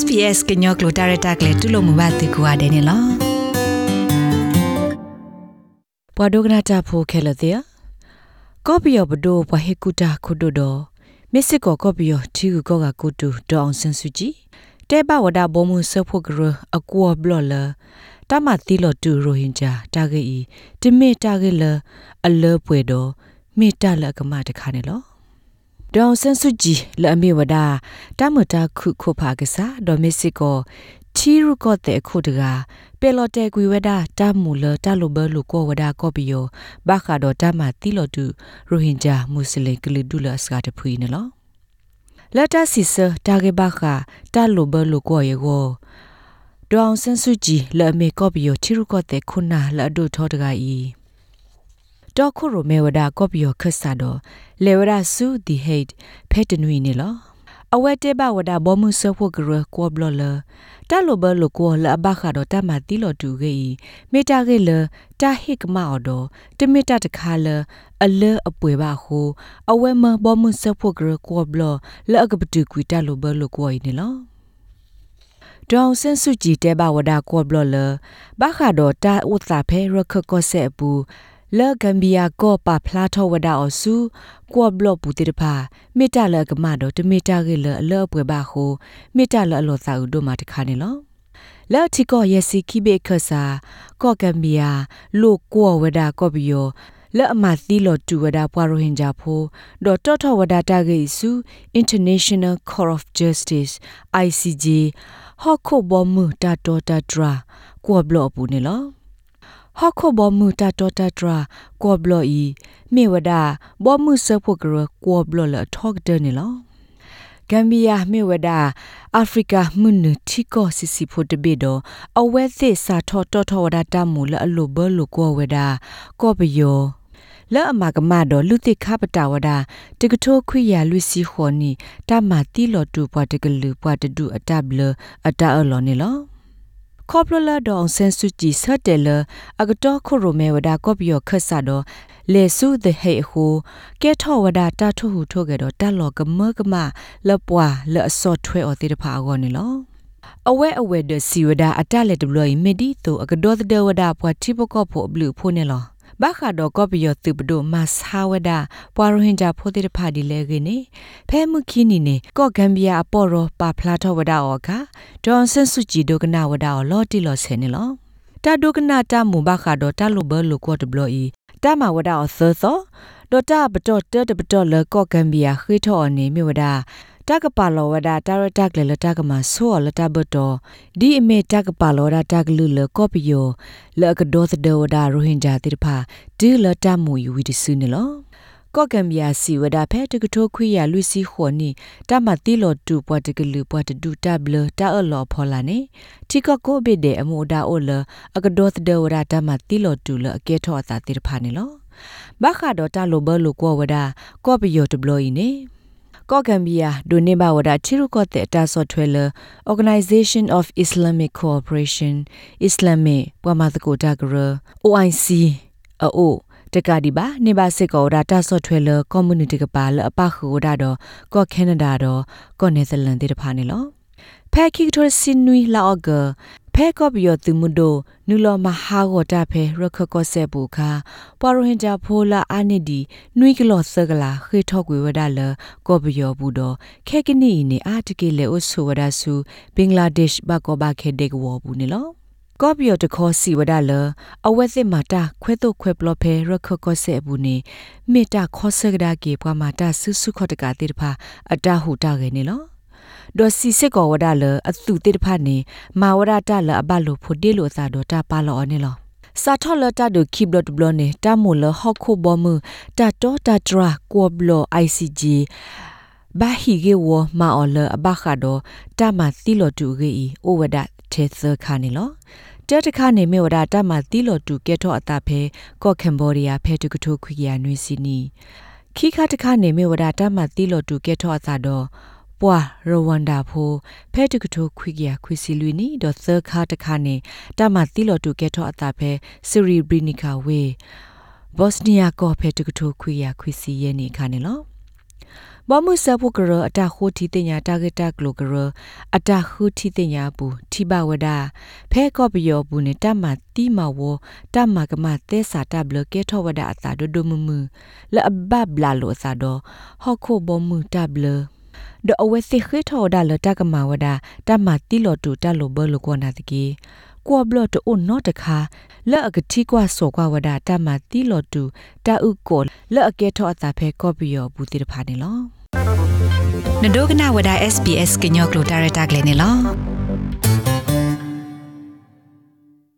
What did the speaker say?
SPS ကညောကလိုတာရတာကလေတူလို့မဘာတေကွာတယ်နော်ပဝဒဂနာတာဖိုခဲလတဲ့ကောပီယောဘဒိုဘဟေကူတာခုဒိုဒိုမစ်စစ်ကောကောပီယောတီကူကောကကူတူဒေါအောင်ဆန်စုကြည်တဲဘဝဒဘောမှုဆဖို့ကရအကောဘလော်လာတမတီလော်တူရိုဟင်ဂျာတာဂေဤတိမေတာဂေလအလောပွေတော့မေတ္တာလကမတခါနေလော ဒေါန်ဆန်စုကြည်လအမေဝဒတမတာခုခုဖာကစားဒေါ်မစ်စစ်ကိုချီရုကောတဲ့ခုတကပေလော်တဲကွေဝဒတမူလတလိုဘလူကိုဝဒကောပီယောဘာခါတော့တမတီလော်တူရိုဟင်ဂျာမွတ်စလင်ကလဒူလစကတဖွေးနေလောလက်တစီစတာဂေဘာခာတလိုဘလူကိုယေကိုဒေါန်ဆန်စုကြည်လအမေကောပီယောချီရုကောတဲ့ခုနာလအဒိုထောတကဤ တော့ခုရိုမေဝဒကောပီယောခဆာတော့လေဝရစုဒီဟိတ်ဖက်တနွီနေလောအဝဲတေဘဝဒဘောမှုဆဖို့ကရကောဘလလတလိုဘလကောလဘခါတော့တမတီလောတူဂေမေတာဂေလတာဟိကမော်တော့တမေတာတခါလအလအပွေပါဟုအဝဲမဘောမှုဆဖို့ကရကောဘလလအကပတူကွီတလိုဘလကောနေလောဒေါန်ဆန်စုကြည်တဲဘဝဒကောဘလလဘခါတော့တာဥသဖဲရခကောဆက်ပူ လေဂမ်ဘီယာကောပါဖလာထောဝဒါအဆူကောဘလပူတိတဖာမေတ္တာလကမတော့တမေတ္တာကေလအလောပွဲပါဟုမေတ္တာလအလောသာဥတို့မှာတခါနေလောလာတီကောယစီခိဘေခဆာကောကမ်ဘီယာလိုကောဝဒါကောဘီယောလက်အမသီလောတူဝဒါပွားရိုဟင်ဂျာဖိုဒေါ်တော်တော်ဝဒါတာဂေဆူ International Court of Justice ICJ ဟော့ခိုဘောမူတာတော်တာဒရာကောဘလောပူနေလော ဟခုဘောမှုတာတော်တာတရာကောဘလောဤမေဝဒဘောမှုဆဖို့ကရကောဘလောလထောက်တဲ့နေလောဂမ်ဘီယာမေဝဒအာဖရိကမွန်းတီကိုစီစီဖို့တဘေတော့အဝဲသစ်စာထောတော်ထောဝဒတမူလအလိုဘလိုကောဝဒကောပယောလဲ့အမကမတော့လူတိခပတဝဒတကထိုးခွေရလူစီခေါ်နီတမတီလော်တူပွားတကလူပွားတဒူအတဘလအတအလော်နေလော ခေါပလလာဒေါန်ဆန်စုကြည်ဆတ်တယ်လအကတော်ခုရိုမဲဝဒါကော့ပီယောခတ်ဆာတော့လေစု the hey ho ကဲထောဝဒါတာထုဟုထိုးကြတော့တလောကမကမလပွာလအစောထွဲော်တိတဖာကောနေလောအဝဲအဝဲဒစီဝဒါအတလက်တဘလီမီဒီတိုအကဒေါ်ဒဝဒါပွာတိပကောဖို့ဘလူဖိုနေလော ဘာခါတော့ကောပီယောသူပဒိုမဆာဝဒပွာရဟင်ဂျာဖိုတိတဖာဒီလေကိနေဖဲမှုခီနီနေကော့ဂမ်ဘီယာအပေါ်ရောပါဖလာထောဝဒအောကဒေါန်ဆန်စုကြည်ဒိုကနာဝဒအောလော်တီလော်ဆဲနေလောတာဒိုကနာတာမူဘာခါတော့တာလိုဘလိုကော့တဘလိုဤတာမဝဒအောသောသောဒေါ်တာပတော်တတပတော်လကော့ဂမ်ဘီယာခိထောအနေမြဝဒ တကပါလောဝဒတာရတက်လေလတကမဆောလတဘတော်ဒီအမေတကပါလောဒတကလူလကောပီယိုလကဒေါသဒေဝဒရိုဟင်ဂျာတိတဖာဒီလတမူယူဝီတဆုနေလောကော့ကံပြာစီဝဒဖဲတကထိုးခွေရလူစီခေါ်နီတမတိလောတူပွားတကလူပွားတဒူတဘလတာအလောဖော်လာနေတီကကိုဘိတဲ့အမိုဒါအိုလအကဒေါသဒေဝဒတမတိလောတူလအကဲထောအတာတိတဖာနေလောဘခါဒေါ်တာလိုဘလိုကောဝဒကောပီယိုတဘလိုဤနေ ကော့ဂမ်ဘီယာဒိုနေဘဝဒချီရုကော့တဲ့အတာဆော့ထွဲလ Organization of Islamic Cooperation Islamic ပွားမသကိုတာဂရ OIC အိုတကဒီပါနေပါစစ်ကောဒါတာဆော့ထွဲလ community ကပါလအပခုဒါတော့ကော့ကနေဒါတော့ကော့နယ်သာလန်တေတဖာနေလောဖဲခိကထောစင်နွီလာအော့ဂ ဖဲကော့ဘီယောသူမှုဒိုနူလောမဟာဂောတာဖဲရခကောဆေဘူခာပွာရိုဟင်ဂျာဖိုလာအာနိဒီနွီကလော့ဆကလာခေထော့ကွေဝဒါလကော့ဘီယောဘူးတော့ခဲကနီနေအာတကေလေအိုဆိုဝဒါဆူဘင်္ဂလားဒေ့ရှ်ဘကောဘာခေဒေကဝဘူးနေလောကော့ဘီယောတခေါ်စီဝဒါလအဝဲစစ်မာတာခွဲတော့ခွဲပလော့ဖဲရခကောဆေဘူးနေမေတာခေါ်ဆကဒါကေပွားမာတာဆုဆုခော့တကတိတဖာအတာဟူတာကေနေလော ဒေါ်စီစစ်ကောဝဒလအသူတိတဖတ်နေမာဝရတလအဘလိုဖို့တေလိုသာတော့တာပါလောအနေလောစာထောလတာဒိုခိဘလတ်ဘလနေတာမိုလဟခုဘမတာတောတာတရာကောဘလ ICG ဘာဟီဂေဝမာအော်လအဘခါဒိုတာမသီလိုတူဂေဤအိုဝဒတေသခါနေလောတဲတခါနေမေဝဒတာမသီလိုတူကဲထောအတာဖဲကော့ကမ်ဘောဒီးယားဖဲတူကထိုခွေရနွေစီနီခိခါတခါနေမေဝဒတာမသီလိုတူကဲထောအတာတော့ ပွာရဝန္ဒာဖိုဖဲတကထိုခွိကရခွိစီလူနီဒေါ်သခါတခါနေတမတိလော်တူကဲထောအတာဖဲစီရီဘရီနီကာဝေဘော့စနီယာကောဖဲတကထိုခွိရခွိစီရဲ့နေခါနေလောဘောမှုဆဖို့ကရအတာခိုတီတင်ညာတာဂက်တာကလိုကရအတာခုတီတင်ညာဘူးထိဘဝဒဖဲကော့ပယောဘူးနဲ့တမတီမဝတမကမသဲစာတဘလကေထောဝဒအတာဒဒမမလအဘဘလာလိုစာဒဟခုဘောမှုတဘလ ဒအဝဲစိခေထောဒါလတကမဝဒတမတီလိုတူတလိုဘလကောနာတကီကွာဘလတ်အိုနော့တခါလက်အကတိကွာစောကွာဝဒတမတီလိုတူတာဥကိုလက်အကဲထောအတာဖဲကော့ပယောဘူးတိတဖာနေလောနဒိုကနာဝဒ SPS ကညောကလိုတာရတာကလေးနေလော